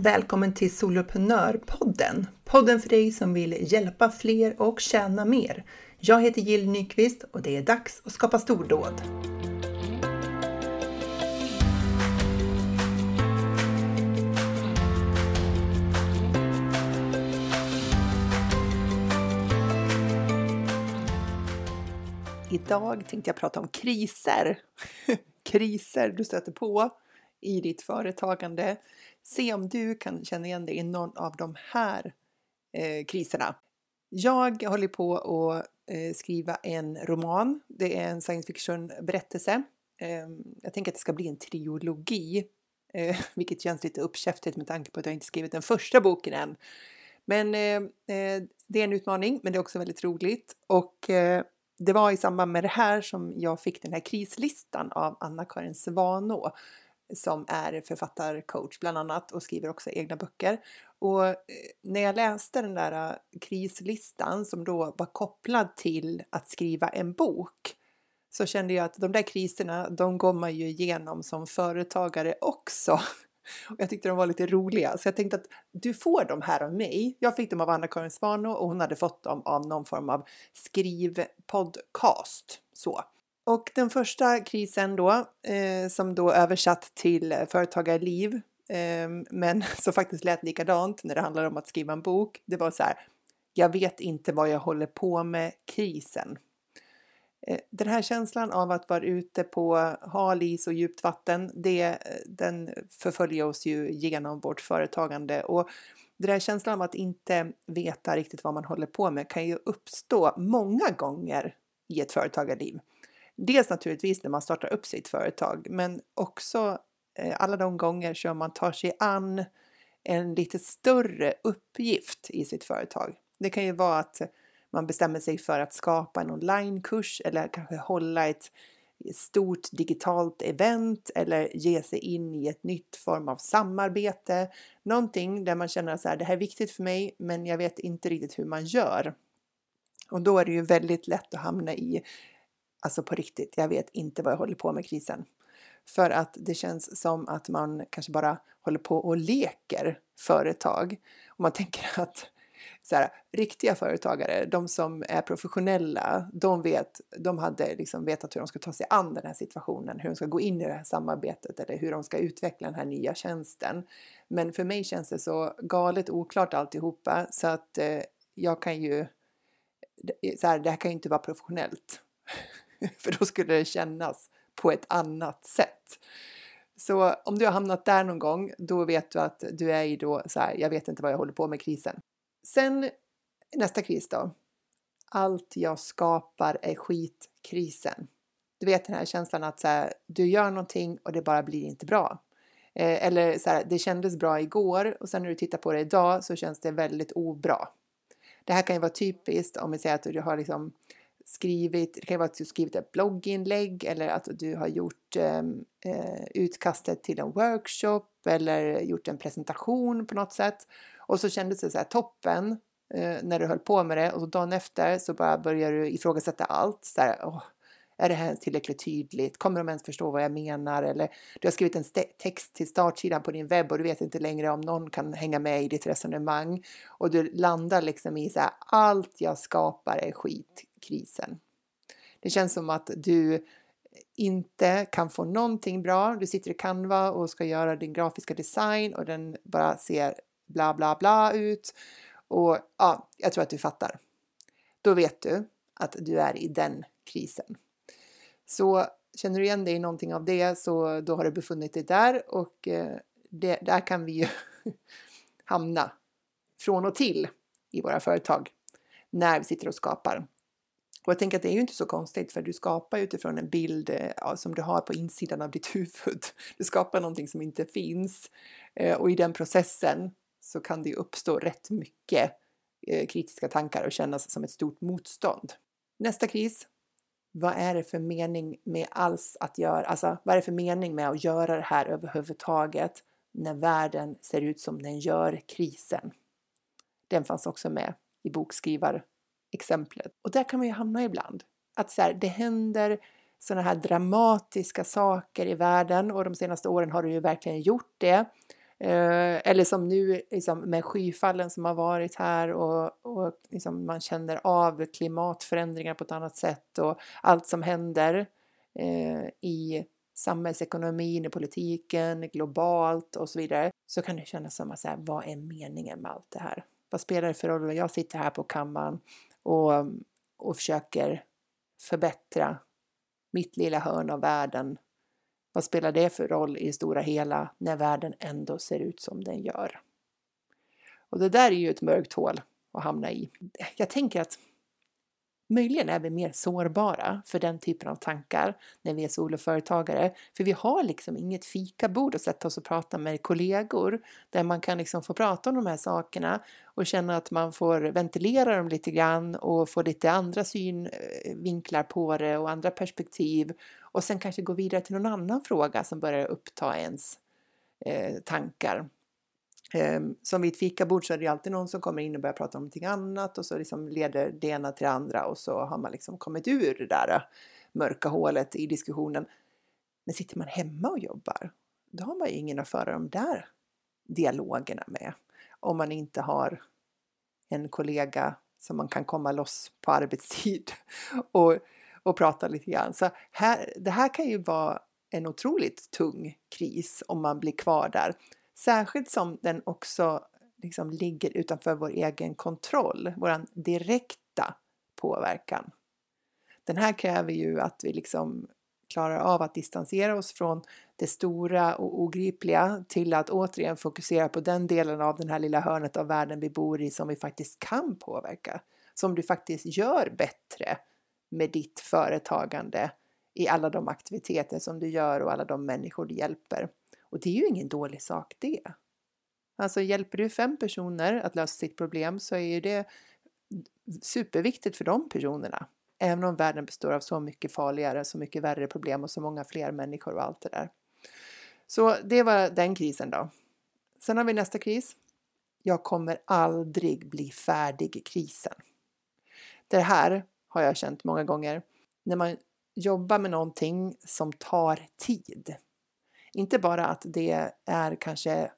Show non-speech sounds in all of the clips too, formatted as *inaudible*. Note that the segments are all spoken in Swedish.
Välkommen till Soloprenörpodden! Podden för dig som vill hjälpa fler och tjäna mer. Jag heter Jill Nyqvist och det är dags att skapa stordåd. Idag tänkte jag prata om kriser. *laughs* kriser du stöter på i ditt företagande. Se om du kan känna igen dig i någon av de här eh, kriserna. Jag håller på att eh, skriva en roman. Det är en science fiction berättelse. Eh, jag tänker att det ska bli en trilogi, eh, *laughs* vilket känns lite uppkäftigt med tanke på att jag inte skrivit den första boken än. Men eh, eh det är en utmaning, men det är också väldigt roligt och eh, det var i samband med det här som jag fick den här krislistan av Anna-Karin Svanå som är författarcoach bland annat och skriver också egna böcker. Och eh, när jag läste den där eh, krislistan som då var kopplad till att skriva en bok så kände jag att de där kriserna, de går man ju igenom som företagare också. *laughs* Och jag tyckte de var lite roliga, så jag tänkte att du får de här av mig. Jag fick dem av Anna-Karin Svano och hon hade fått dem av någon form av skrivpodcast. Så. Och den första krisen då, eh, som då översatt till företagarliv, eh, ehm, men *laughs* som faktiskt lät likadant när det handlar om att skriva en bok, det var så här, jag vet inte vad jag håller på med krisen. Eh, den här känslan av att vara ute på hal is och djupt vatten, det, eh, den förföljer oss ju genom vårt företagande. Och den här känslan av att inte veta riktigt vad man håller på med kan ju uppstå många gånger i ett företagarliv. Dels naturligtvis när man startar upp sitt företag, men också eh, alla de gånger som man tar sig an en lite större uppgift i sitt företag. Det kan ju vara att man bestämmer sig för att skapa en onlinekurs eller kanske hålla ett stort digitalt event eller ge sig in i ett nytt form av samarbete. Någonting där man känner så här, det här är viktigt för mig, men jag vet inte riktigt hur man gör. Och då är det ju väldigt lätt att hamna i Alltså på riktigt, jag vet inte vad jag håller på med krisen. För att det känns som att man kanske bara håller på och leker företag. Och man *laughs* tänker att så här, riktiga företagare, de som är professionella, de, vet, de hade liksom vetat hur de ska ta sig an den här situationen, hur de ska gå in i det här samarbetet eller hur de ska utveckla den här nya tjänsten. Men för mig känns det så galet oklart alltihopa så att eh, jag kan ju, så här, det här kan ju inte vara professionellt. *laughs* *laughs* för då skulle det kännas på ett annat sätt. Så om du har hamnat där någon gång, då vet du att du är i då så här, jag vet inte vad jag håller på med krisen. Sen nästa kris då. Allt jag skapar är skitkrisen. Du vet den här känslan att så här, du gör någonting och det bara blir inte bra. Eh, eller så här, det kändes bra igår och sen när du tittar på det idag så känns det väldigt obra. Det här kan ju vara typiskt om vi säger att du har liksom skrivit, det kan vara att du skrivit ett blogginlägg eller att du har gjort ehm, eh, utkastet till en workshop eller gjort en presentation på något sätt. Och så kändes det så här toppen eh, när du höll på med det och så dagen efter så bara börjar du ifrågasätta allt. Så här, åh, är det här tillräckligt tydligt? Kommer de ens förstå vad jag menar? Eller du har skrivit en text till startsidan på din webb och du vet inte längre om någon kan hänga med i ditt resonemang. Och du landar liksom i så här, allt jag skapar är skit krisen. Det känns som att du inte kan få någonting bra. Du sitter i Canva och ska göra din grafiska design och den bara ser bla bla bla ut. Och ja, jag tror att du fattar. Då vet du att du är i den krisen. Så känner du igen dig i någonting av det så då har du befunnit dig där och eh, det, där kan vi ju *laughs* hamna från och till i våra företag när vi sitter och skapar. Och jag tänker att det är ju inte så konstigt för du skapar utifrån en bild eh, som du har på insidan av ditt *laughs* huvud. Du skapar någonting som inte finns eh, och i den processen så kan det ju uppstå rätt mycket eh, kritiska tankar och kännas som ett stort motstånd. Nästa kris vad är det för mening med alls att göra, alltså vad är det för mening med att göra det här överhuvudtaget när världen ser ut som den gör, krisen? Den fanns också med i exemplet. Och där kan man ju hamna ibland. Att så här, det händer sådana här dramatiska saker i världen och de senaste åren har det ju verkligen gjort det. Eh, eller som nu liksom, med skyfallen som har varit här och, och liksom, man känner av klimatförändringar på ett annat sätt och allt som händer eh, i samhällsekonomin, i politiken, globalt och så vidare, så kan det kännas som att säga, vad är meningen med allt det här? Vad spelar det för roll? Jag sitter här på kammaren och, och försöker förbättra mitt lilla hörn av världen. Vad spelar det för roll i det stora hela när världen ändå ser ut som den gör? Och det där är ju ett mörkt hål att hamna i. Jag tänker att Möjligen är vi mer sårbara för den typen av tankar när vi är soloföretagare, för vi har liksom inget fikabord att sätta oss och prata med kollegor där man kan liksom få prata om de här sakerna och känna att man får ventilera dem lite grann och få lite andra synvinklar på det och andra perspektiv och sen kanske gå vidare till någon annan fråga som börjar uppta ens eh, tankar. Um, som vid ett fikabord så är det alltid någon som kommer in och börjar prata om någonting annat och så liksom leder det ena till det andra och så har man liksom kommit ur det där äh, mörka hålet i diskussionen. Men sitter man hemma och jobbar, då har man ju ingen att föra de där dialogerna med. Om man inte har en kollega som man kan komma loss på arbetstid *laughs* och, och prata lite grann. Så här, det här kan ju vara en otroligt tung kris om man blir kvar där. Särskilt som den också liksom ligger utanför vår egen kontroll, vår direkta påverkan. Den här kräver ju att vi liksom klarar av att distansera oss från det stora och ogripliga till att återigen fokusera på den delen av den här lilla hörnet av världen vi bor i som vi faktiskt kan påverka. Som du faktiskt gör bättre med ditt företagande i alla de aktiviteter som du gör och alla de människor du hjälper. Och det är ju ingen dålig sak det. Alltså hjälper du fem personer att lösa sitt problem så är ju det superviktigt för de personerna. Även om världen består av så mycket farligare, så mycket värre problem och så många fler människor och allt det där. Så det var den krisen då. Sen har vi nästa kris. Jag kommer aldrig bli färdig-krisen. Det här har jag känt många gånger. När man jobbar med någonting som tar tid. Inte bara att det är kanske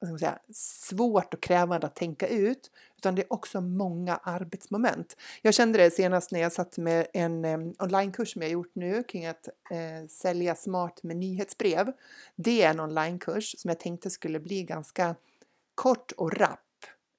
vad ska man säga, svårt och krävande att tänka ut, utan det är också många arbetsmoment. Jag kände det senast när jag satt med en um, onlinekurs som jag gjort nu kring att eh, sälja smart med nyhetsbrev. Det är en onlinekurs som jag tänkte skulle bli ganska kort och rapp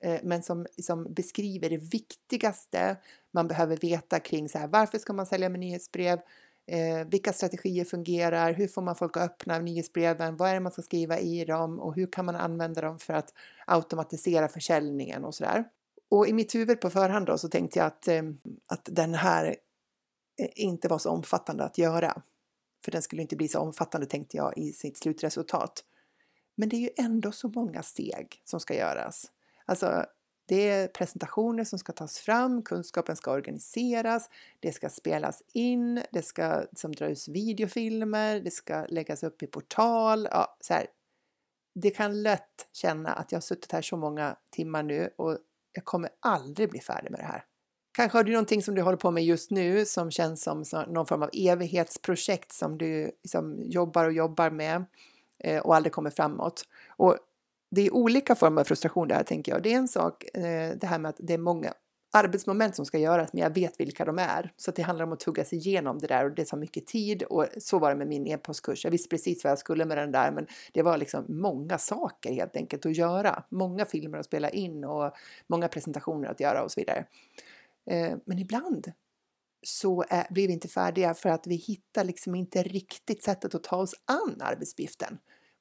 eh, men som, som beskriver det viktigaste man behöver veta kring så här, varför ska man sälja med nyhetsbrev? Eh, vilka strategier fungerar? Hur får man folk att öppna nyhetsbreven? Vad är det man ska skriva i dem? Och hur kan man använda dem för att automatisera försäljningen och sådär? Och i mitt huvud på förhand då så tänkte jag att, eh, att den här eh, inte var så omfattande att göra. För den skulle inte bli så omfattande tänkte jag i sitt slutresultat. Men det är ju ändå så många steg som ska göras. Alltså det är presentationer som ska tas fram, kunskapen ska organiseras, det ska spelas in, det ska liksom ut videofilmer, det ska läggas upp i portal. Ja, så här. Det kan lätt känna att jag har suttit här så många timmar nu och jag kommer aldrig bli färdig med det här. Kanske har du någonting som du håller på med just nu som känns som någon form av evighetsprojekt som du liksom jobbar och jobbar med eh, och aldrig kommer framåt. Och det är olika former av frustration där tänker jag. Det är en sak, eh, det här med att det är många arbetsmoment som ska göras, men jag vet vilka de är. Så det handlar om att tugga sig igenom det där och det tar mycket tid och så var det med min e-postkurs. Jag visste precis vad jag skulle med den där, men det var liksom många saker helt enkelt att göra. Många filmer att spela in och många presentationer att göra och så vidare. Eh, men ibland så blir vi inte färdiga för att vi hittar liksom inte riktigt sättet att ta oss an arbetsuppgiften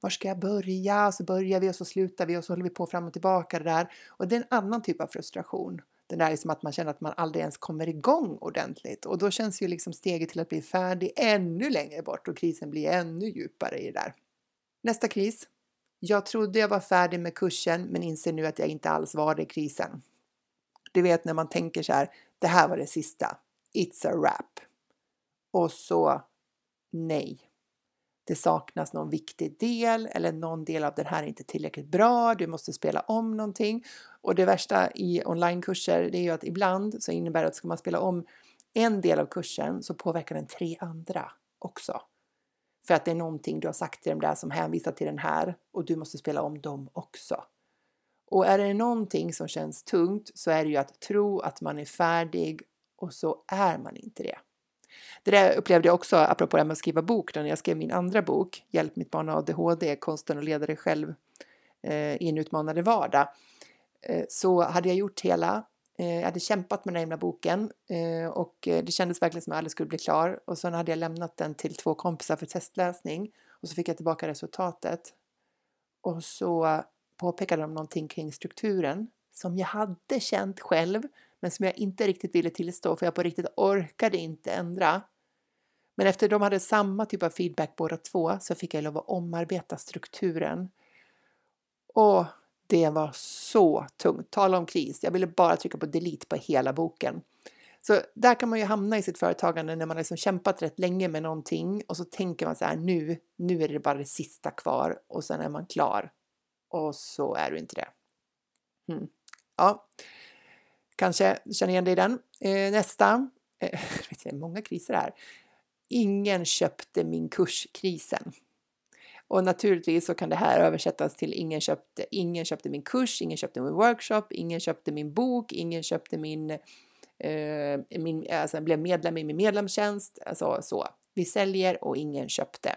var ska jag börja? Och så börjar vi och så slutar vi och så håller vi på fram och tillbaka det där. Och det är en annan typ av frustration. Den där liksom att man känner att man aldrig ens kommer igång ordentligt och då känns ju liksom steget till att bli färdig ännu längre bort och krisen blir ännu djupare i det där. Nästa kris. Jag trodde jag var färdig med kursen men inser nu att jag inte alls var det i krisen. Du vet när man tänker så här, det här var det sista. It's a wrap. Och så nej, det saknas någon viktig del eller någon del av den här är inte tillräckligt bra, du måste spela om någonting. Och det värsta i onlinekurser det är ju att ibland så innebär det att ska man spela om en del av kursen så påverkar den tre andra också. För att det är någonting du har sagt till dem där som hänvisar till den här och du måste spela om dem också. Och är det någonting som känns tungt så är det ju att tro att man är färdig och så är man inte det. Det där upplevde jag också apropå det här med att skriva bok då, när jag skrev min andra bok Hjälp mitt barn ADHD, konsten att leda dig själv eh, i en utmanande vardag. Eh, så hade jag gjort hela eh, jag hade kämpat med den här himla boken eh, och eh, det kändes verkligen som att jag aldrig skulle bli klar. Och sen hade jag lämnat den till två kompisar för testläsning och så fick jag tillbaka resultatet. Och så påpekade de någonting kring strukturen som jag hade känt själv men som jag inte riktigt ville tillstå för jag på riktigt orkade inte ändra. Men efter de hade samma typ av feedback båda två så fick jag lov att omarbeta strukturen. Och det var så tungt. Tala om kris. Jag ville bara trycka på delete på hela boken. Så där kan man ju hamna i sitt företagande när man liksom kämpat rätt länge med någonting och så tänker man så här nu, nu är det bara det sista kvar och sen är man klar. Och så är du inte det. Mm. Ja, kanske känner igen dig i den. Eh, nästa, eh, *laughs* det är många kriser här. Ingen köpte min kurskrisen. Och naturligtvis så kan det här översättas till ingen köpte, ingen köpte min kurs, ingen köpte min workshop, ingen köpte min bok, ingen köpte min, eh, min alltså blev medlem i min medlemstjänst, alltså så. Vi säljer och ingen köpte.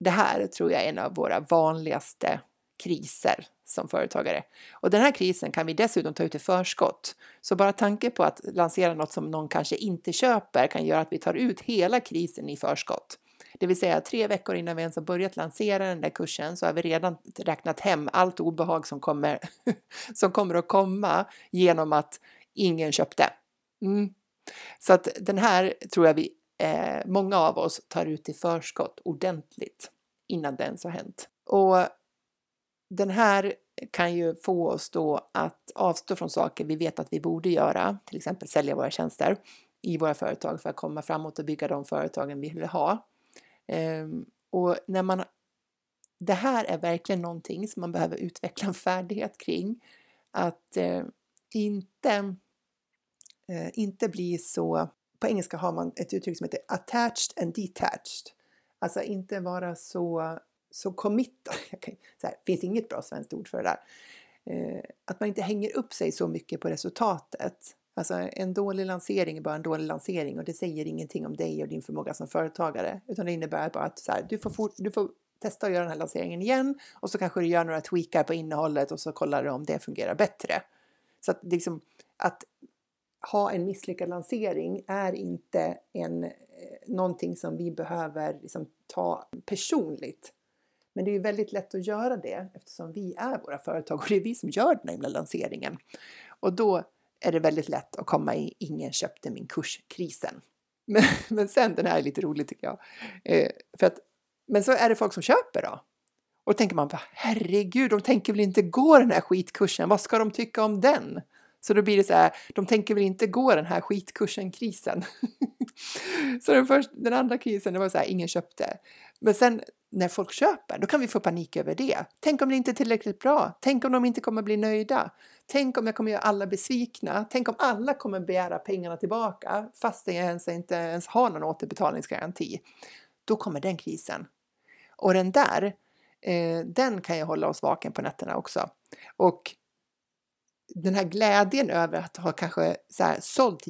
Det här tror jag är en av våra vanligaste kriser som företagare. Och den här krisen kan vi dessutom ta ut i förskott. Så bara tanken på att lansera något som någon kanske inte köper kan göra att vi tar ut hela krisen i förskott. Det vill säga tre veckor innan vi ens har börjat lansera den där kursen så har vi redan räknat hem allt obehag som kommer, *laughs* som kommer att komma genom att ingen köpte. Mm. Så att den här tror jag vi, eh, många av oss tar ut i förskott ordentligt innan det ens har hänt. Och den här kan ju få oss då att avstå från saker vi vet att vi borde göra, till exempel sälja våra tjänster i våra företag för att komma framåt och bygga de företagen vi vill ha. Ehm, och när man, det här är verkligen någonting som man behöver utveckla en färdighet kring. Att eh, inte, eh, inte bli så, på engelska har man ett uttryck som heter attached and detached. Alltså inte vara så så committar, *laughs* så här, finns inget bra svenskt ord för det där, eh, att man inte hänger upp sig så mycket på resultatet. Alltså en dålig lansering är bara en dålig lansering och det säger ingenting om dig och din förmåga som företagare, utan det innebär bara att så här, du, får fort, du får testa att göra den här lanseringen igen och så kanske du gör några tweakar på innehållet och så kollar du om det fungerar bättre. Så att, liksom, att ha en misslyckad lansering är inte en, eh, någonting som vi behöver liksom, ta personligt. Men det är väldigt lätt att göra det eftersom vi är våra företag och det är vi som gör den här lanseringen. Och då är det väldigt lätt att komma i ingen köpte min kurskrisen. *laughs* Men, men sen, den här är lite rolig tycker jag. Eh, för att, men så är det folk som köper då. Och då tänker man, herregud, de tänker väl inte gå den här skitkursen, vad ska de tycka om den? Så då blir det så här, de tänker väl inte gå den här skitkursen-krisen. *laughs* så den, första, den andra krisen, det var så här, ingen köpte. Men sen när folk köper, då kan vi få panik över det. Tänk om det inte är tillräckligt bra? Tänk om de inte kommer bli nöjda? Tänk om jag kommer göra alla besvikna? Tänk om alla kommer begära pengarna tillbaka fast jag ens inte ens har någon återbetalningsgaranti? Då kommer den krisen. Och den där, eh, den kan ju hålla oss vaken på nätterna också. Och den här glädjen över att ha kanske så här, sålt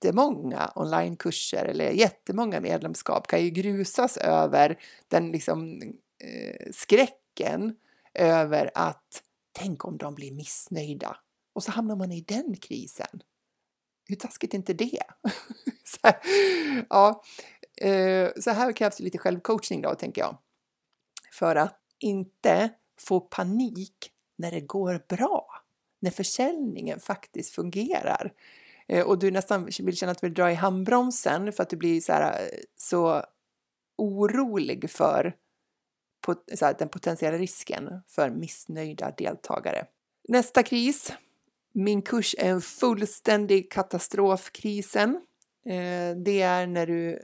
jättemånga onlinekurser eller jättemånga medlemskap kan ju grusas över den liksom eh, skräcken över att tänk om de blir missnöjda och så hamnar man i den krisen. Hur taskigt är inte det? *laughs* så, här, ja, eh, så här krävs det lite självcoachning då, tänker jag. För att inte få panik när det går bra när försäljningen faktiskt fungerar. Eh, och du nästan vill känna att du vill dra i handbromsen för att du blir så, här, eh, så orolig för så här, den potentiella risken för missnöjda deltagare. Nästa kris. Min kurs är en fullständig katastrofkrisen. Eh, det är när du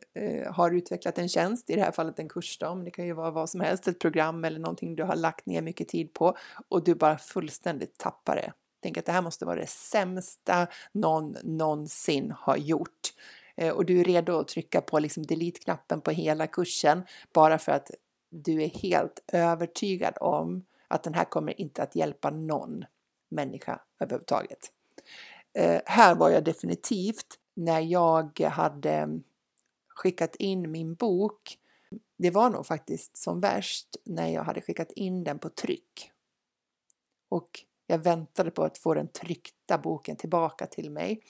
har utvecklat en tjänst, i det här fallet en kurs då, men det kan ju vara vad som helst, ett program eller någonting du har lagt ner mycket tid på och du bara fullständigt tappar det tänker att det här måste vara det sämsta någon någonsin har gjort. Eh, och du är redo att trycka på liksom delete-knappen på hela kursen bara för att du är helt övertygad om att den här kommer inte att hjälpa någon människa överhuvudtaget. Eh, här var jag definitivt när jag hade skickat in min bok. Det var nog faktiskt som värst när jag hade skickat in den på tryck. Och jag väntade på att få den tryckta boken tillbaka till mig.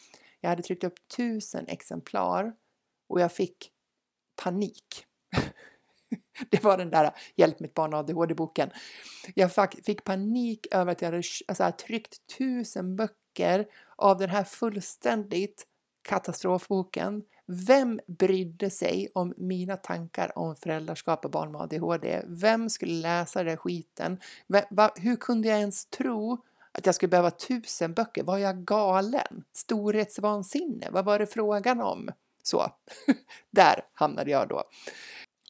Jag hade tryckt upp tusen exemplar och jag fick panik. *laughs* Det var den där Hjälp mitt barn ADHD-boken. Jag fick panik över att jag hade alltså, tryckt tusen böcker av den här fullständigt katastrofboken. Vem brydde sig om mina tankar om föräldraskap och barn med ADHD? Vem skulle läsa den skiten? Hur kunde jag ens tro att jag skulle behöva tusen böcker? Var jag galen? Storhetsvansinne? Vad var det frågan om? Så, *laughs* där hamnade jag då.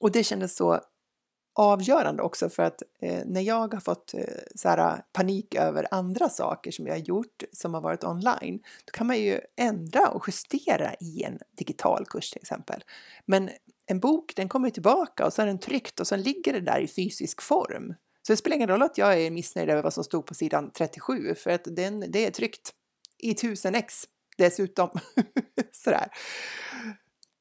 Och det kändes så avgörande också för att eh, när jag har fått eh, så här, panik över andra saker som jag har gjort som har varit online, då kan man ju ändra och justera i en digital kurs till exempel. Men en bok, den kommer tillbaka och så är den tryckt och sen ligger det där i fysisk form. Så det spelar ingen roll att jag är missnöjd över vad som stod på sidan 37 för att den, det är tryckt i 1000x dessutom. *laughs* Sådär.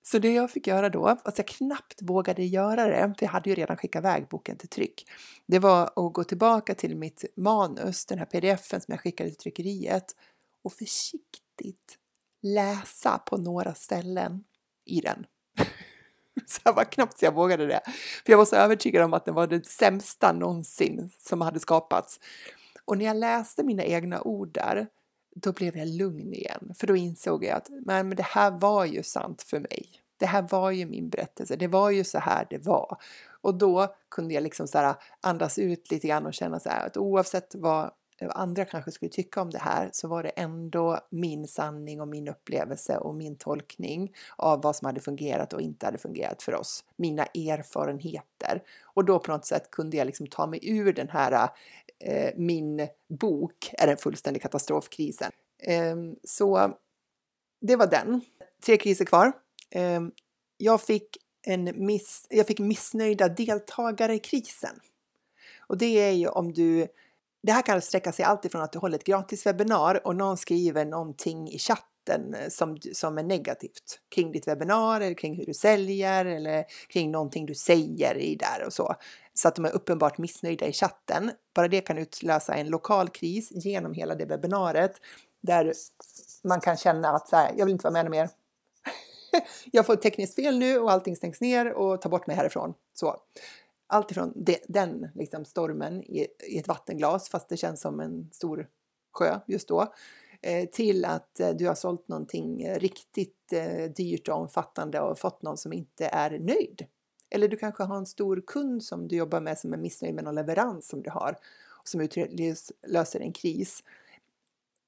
Så det jag fick göra då, fast jag knappt vågade göra det, för jag hade ju redan skickat iväg boken till tryck, det var att gå tillbaka till mitt manus, den här pdfen som jag skickade till tryckeriet och försiktigt läsa på några ställen i den. *laughs* Så jag var knappt så jag vågade det. För jag var så övertygad om att den var det sämsta någonsin som hade skapats. Och när jag läste mina egna ord där då blev jag lugn igen, för då insåg jag att men, det här var ju sant för mig. Det här var ju min berättelse, det var ju så här det var. Och då kunde jag liksom så här andas ut lite grann och känna så här att oavsett vad andra kanske skulle tycka om det här så var det ändå min sanning och min upplevelse och min tolkning av vad som hade fungerat och inte hade fungerat för oss. Mina erfarenheter. Och då på något sätt kunde jag liksom ta mig ur den här eh, min bok är en fullständig katastrofkrisen. Eh, så det var den. Tre kriser kvar. Eh, jag fick en miss, jag fick missnöjda deltagare i krisen. Och det är ju om du det här kan sträcka sig alltifrån att du håller ett gratis webbinar och någon skriver någonting i chatten eh, som, som är negativt kring ditt webbinar eller kring hur du säljer eller kring någonting du säger i där och så. Så att de är uppenbart missnöjda i chatten. Bara det kan utlösa en lokal kris genom hela det webbinariet där man kan känna att så här, jag vill inte vara med mer. *laughs* jag får ett tekniskt fel nu och allting stängs ner och tar bort mig härifrån. Så alltifrån de, den liksom stormen i, i, ett vattenglas, fast det känns som en stor sjö just då, eh, Eh, till att eh, du har sålt någonting eh, riktigt dyrt och omfattande och fått någon som inte är nöjd. Eller du kanske har en stor kund som du jobbar med som är missnöjd med någon leverans som du har och som utlöser en kris.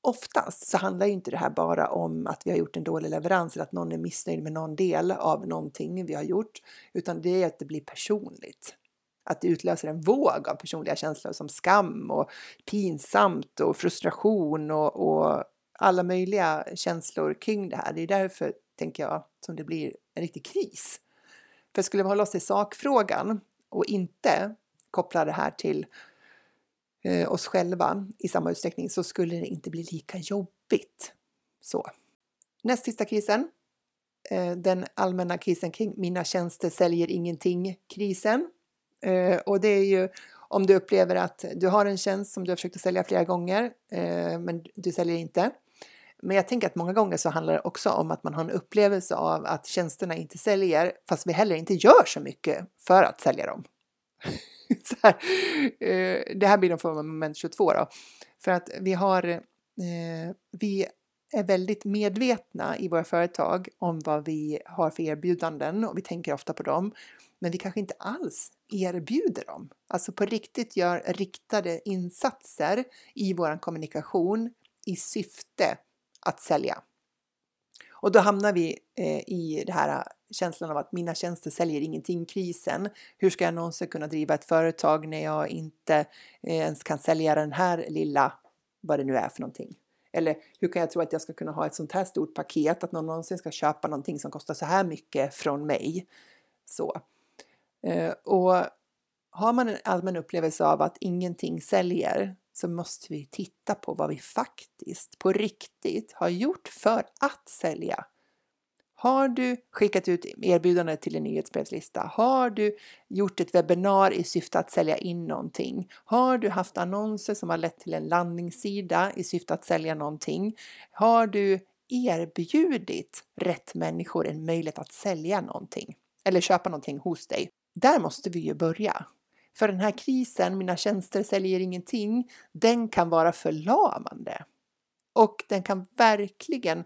Oftast så handlar ju inte det här bara om att vi har gjort en dålig leverans eller att någon är missnöjd med någon del av någonting vi har gjort, utan det är att det blir personligt att det utlöser en våg av personliga känslor som skam och pinsamt och frustration och, och alla möjliga känslor kring det här. Det är därför, tänker jag, som det blir en riktig kris. För skulle vi hålla oss till sakfrågan och inte koppla det här till eh, oss själva i samma utsträckning så skulle det inte bli lika jobbigt. Så. Näst sista krisen, eh, den allmänna krisen kring mina tjänster säljer ingenting-krisen. Eh, och det är ju om du upplever att du har en tjänst som du har försökt att sälja flera gånger eh, men du säljer inte. Men jag tänker att många gånger så handlar det också om att man har en upplevelse av att tjänsterna inte säljer fast vi heller inte gör så mycket för att sälja dem. *laughs* här, eh, det här blir någon form av moment 22 då. För att vi har eh, vi är väldigt medvetna i våra företag om vad vi har för erbjudanden och vi tänker ofta på dem men vi kanske inte alls erbjuder dem. Alltså på riktigt gör riktade insatser i vår kommunikation i syfte att sälja. Och då hamnar vi eh, i den här eh, känslan av att mina tjänster säljer ingenting-krisen. Hur ska jag någonsin kunna driva ett företag när jag inte eh, ens kan sälja den här lilla, vad det nu är för någonting. Eller hur kan jag tro att jag ska kunna ha ett sånt här stort paket, att någon någonsin ska köpa någonting som kostar så här mycket från mig? Så. Eh, och har man en allmän upplevelse av att ingenting säljer så måste vi titta på vad vi faktiskt på riktigt har gjort för att sälja. Har du skickat ut erbjudande till en nyhetsbrevslista? Har du gjort ett webbinar i syfte att sälja in någonting? Har du haft annonser som har lett till en landningssida i syfte att sälja någonting? Har du erbjudit rätt människor en möjlighet att sälja någonting eller köpa någonting hos dig? Där måste vi ju börja. För den här krisen, mina tjänster säljer ingenting, den kan vara förlamande. Och den kan verkligen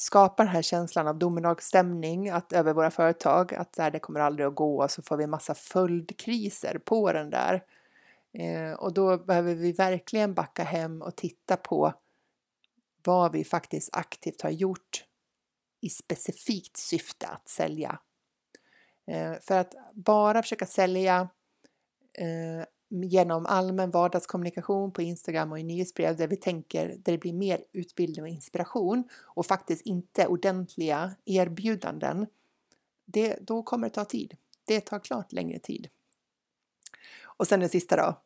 skapa den här känslan av domedagsstämning att över våra företag, att det kommer aldrig att gå och så får vi massa följdkriser på den där. Eh, och då behöver vi verkligen backa hem och titta på vad vi faktiskt aktivt har gjort i specifikt syfte att sälja. Eh, för att bara försöka sälja eh, genom allmän vardagskommunikation på Instagram och i nyhetsbrev där vi tänker där det blir mer utbildning och inspiration och faktiskt inte ordentliga erbjudanden. Det, då kommer det ta tid. Det tar klart längre tid. Och sen den sista då.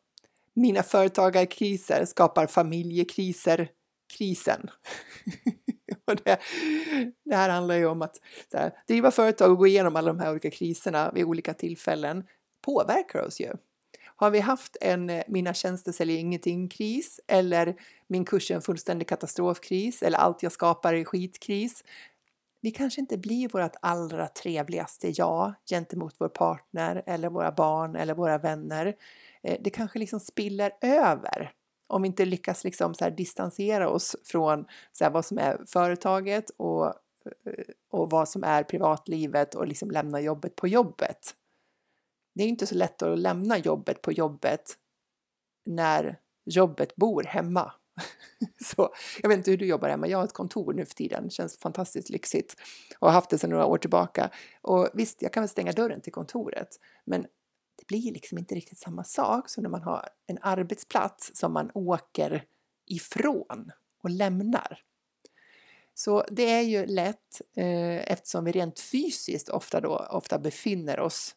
Mina företagarkriser skapar familjekriser. Krisen. *laughs* och det, det, här handlar ju om att så här, driva företag och gå igenom alla de här olika kriserna vid olika tillfällen påverkar oss ju. Har vi haft en eh, mina tjänster säljer ingenting-kris eller min kurs är en fullständig katastrofkris eller allt jag skapar är skitkris. Vi kanske inte blir vårt allra trevligaste jag gentemot vår partner eller våra barn eller våra vänner. Eh, det kanske liksom spiller över om vi inte lyckas liksom så distansera oss från så vad som är företaget och, eh, och vad som är privatlivet och liksom lämna jobbet på jobbet det är inte så lätt att lämna jobbet på jobbet när jobbet bor hemma. *laughs* Så jag vet inte hur du jobbar hemma. Jag har ett kontor nu för tiden. Det känns fantastiskt lyxigt och har haft det sedan några år tillbaka. Och visst, jag kan väl stänga dörren till kontoret, men det blir liksom inte riktigt samma sak som när man har en arbetsplats som man åker ifrån och lämnar. Så det är ju lätt eh, eftersom vi rent fysiskt ofta då ofta befinner oss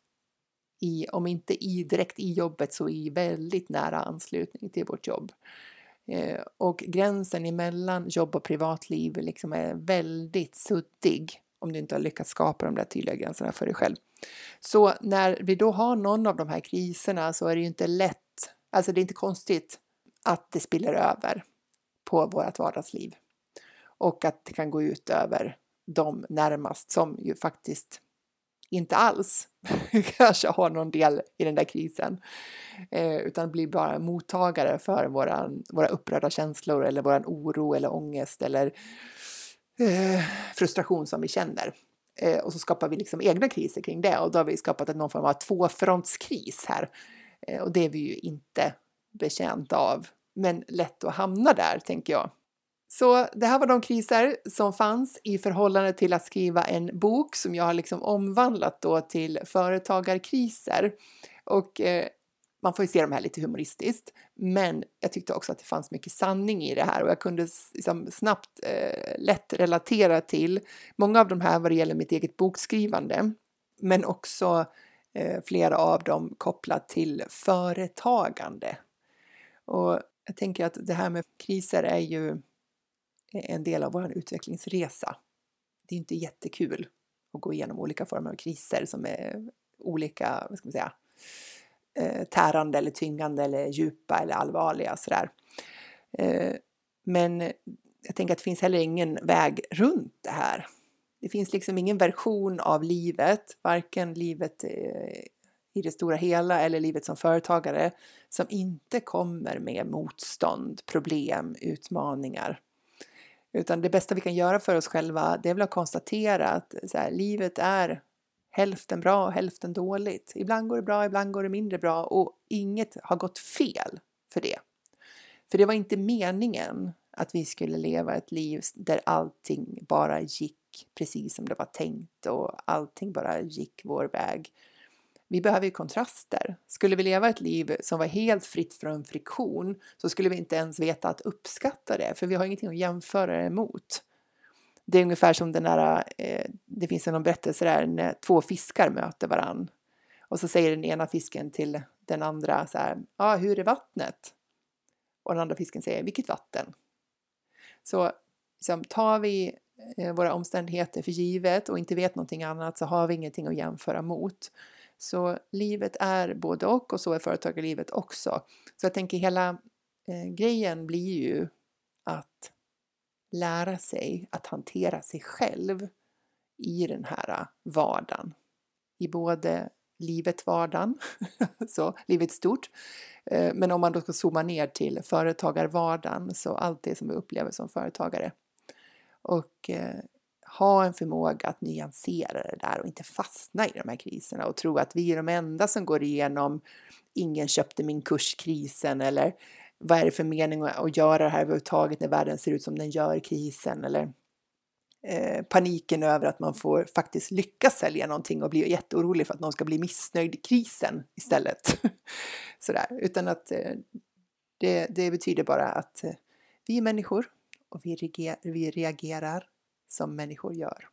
i, om inte i, direkt i jobbet så i väldigt nära anslutning till vårt jobb. Eh, och gränsen emellan jobb och privatliv liksom är väldigt suddig om du inte har lyckats skapa de där tydliga gränserna för dig själv. Så när vi då har någon av de här kriserna så är det ju inte lätt, alltså det är inte konstigt att det spiller över på vårt vardagsliv och att det kan gå ut över de närmast som ju faktiskt inte alls *laughs* kanske har någon del i den där krisen, eh, utan blir bara mottagare för våran, våra upprörda känslor eller våran oro eller ångest eller eh, frustration som vi känner. Eh, och så skapar vi liksom egna kriser kring det och då har vi skapat någon form av tvåfrontskris här. Eh, och det är vi ju inte betjänta av, men lätt att hamna där, tänker jag. Så det här var de kriser som fanns i förhållande till att skriva en bok som jag har liksom omvandlat då till företagarkriser. Och eh, man får ju se de här lite humoristiskt, men jag tyckte också att det fanns mycket sanning i det här och jag kunde liksom snabbt eh, lätt relatera till många av de här vad det gäller mitt eget bokskrivande, men också eh, flera av dem kopplat till företagande. Och jag tänker att det här med kriser är ju Eh, en del av vår utvecklingsresa. Det är inte jättekul att gå igenom olika former av kriser som är olika, vad ska man säga, eh, tärande eller tyngande eller djupa eller allvarliga sådär. Eh, men jag tänker att det finns heller ingen väg runt det här. Det finns liksom ingen version av livet, varken livet i det stora hela eller livet som företagare, som inte kommer med motstånd, problem, utmaningar. Utan det bästa vi kan göra för oss själva, det är väl att konstatera att så här, livet är hälften bra och hälften dåligt. Ibland går det bra, ibland går det mindre bra och inget har gått fel för det. För det var inte meningen att vi skulle leva ett liv där allting bara gick precis som det var tänkt och allting bara gick vår väg vi behöver ju kontraster. Skulle vi leva ett liv som var helt fritt från friktion så skulle vi inte ens veta att uppskatta det, för vi har ingenting att jämföra det mot. Det är ungefär som den där, eh, det finns en berättelse där när två fiskar möter varann. Och så säger den ena fisken till den andra så här, ja, ah, hur är vattnet? Och den andra fisken säger, vilket vatten? Så liksom, tar vi eh, våra omständigheter för givet och inte vet någonting annat så har vi ingenting att jämföra mot. Så livet är både och och så är företagarlivet också. Så jag tänker hela eh, grejen blir ju att lära sig att hantera sig själv i den här eh, vardagen. I både livet, vardagen, *laughs* så livet stort. Eh, men om man då ska zooma ner till företagarvardagen, så allt det som vi upplever som företagare. Och eh, ha en förmåga att nyansera det där och inte fastna i de här kriserna och tro att vi är de enda som går igenom ingen köpte min kurskrisen eller vad är det för mening att göra det här överhuvudtaget när världen ser ut som den gör krisen eller eh, paniken över att man får faktiskt lyckas sälja någonting och bli jätteorolig för att någon ska bli missnöjd i krisen istället. *laughs* Sådär, utan att eh, det, det, betyder bara att eh, vi är människor och vi, reagerar, vi reagerar som människor gör.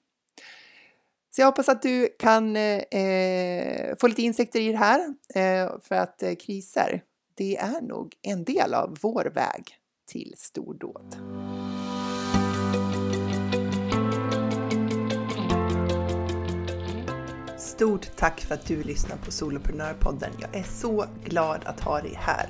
Så jag hoppas att du kan eh, eh, få lite insikter i det här eh, för att eh, kriser, det är nog en del av vår väg till stordåd. Stort tack för att du lyssnar på Soloprenörpodden. Jag är så glad att ha dig här.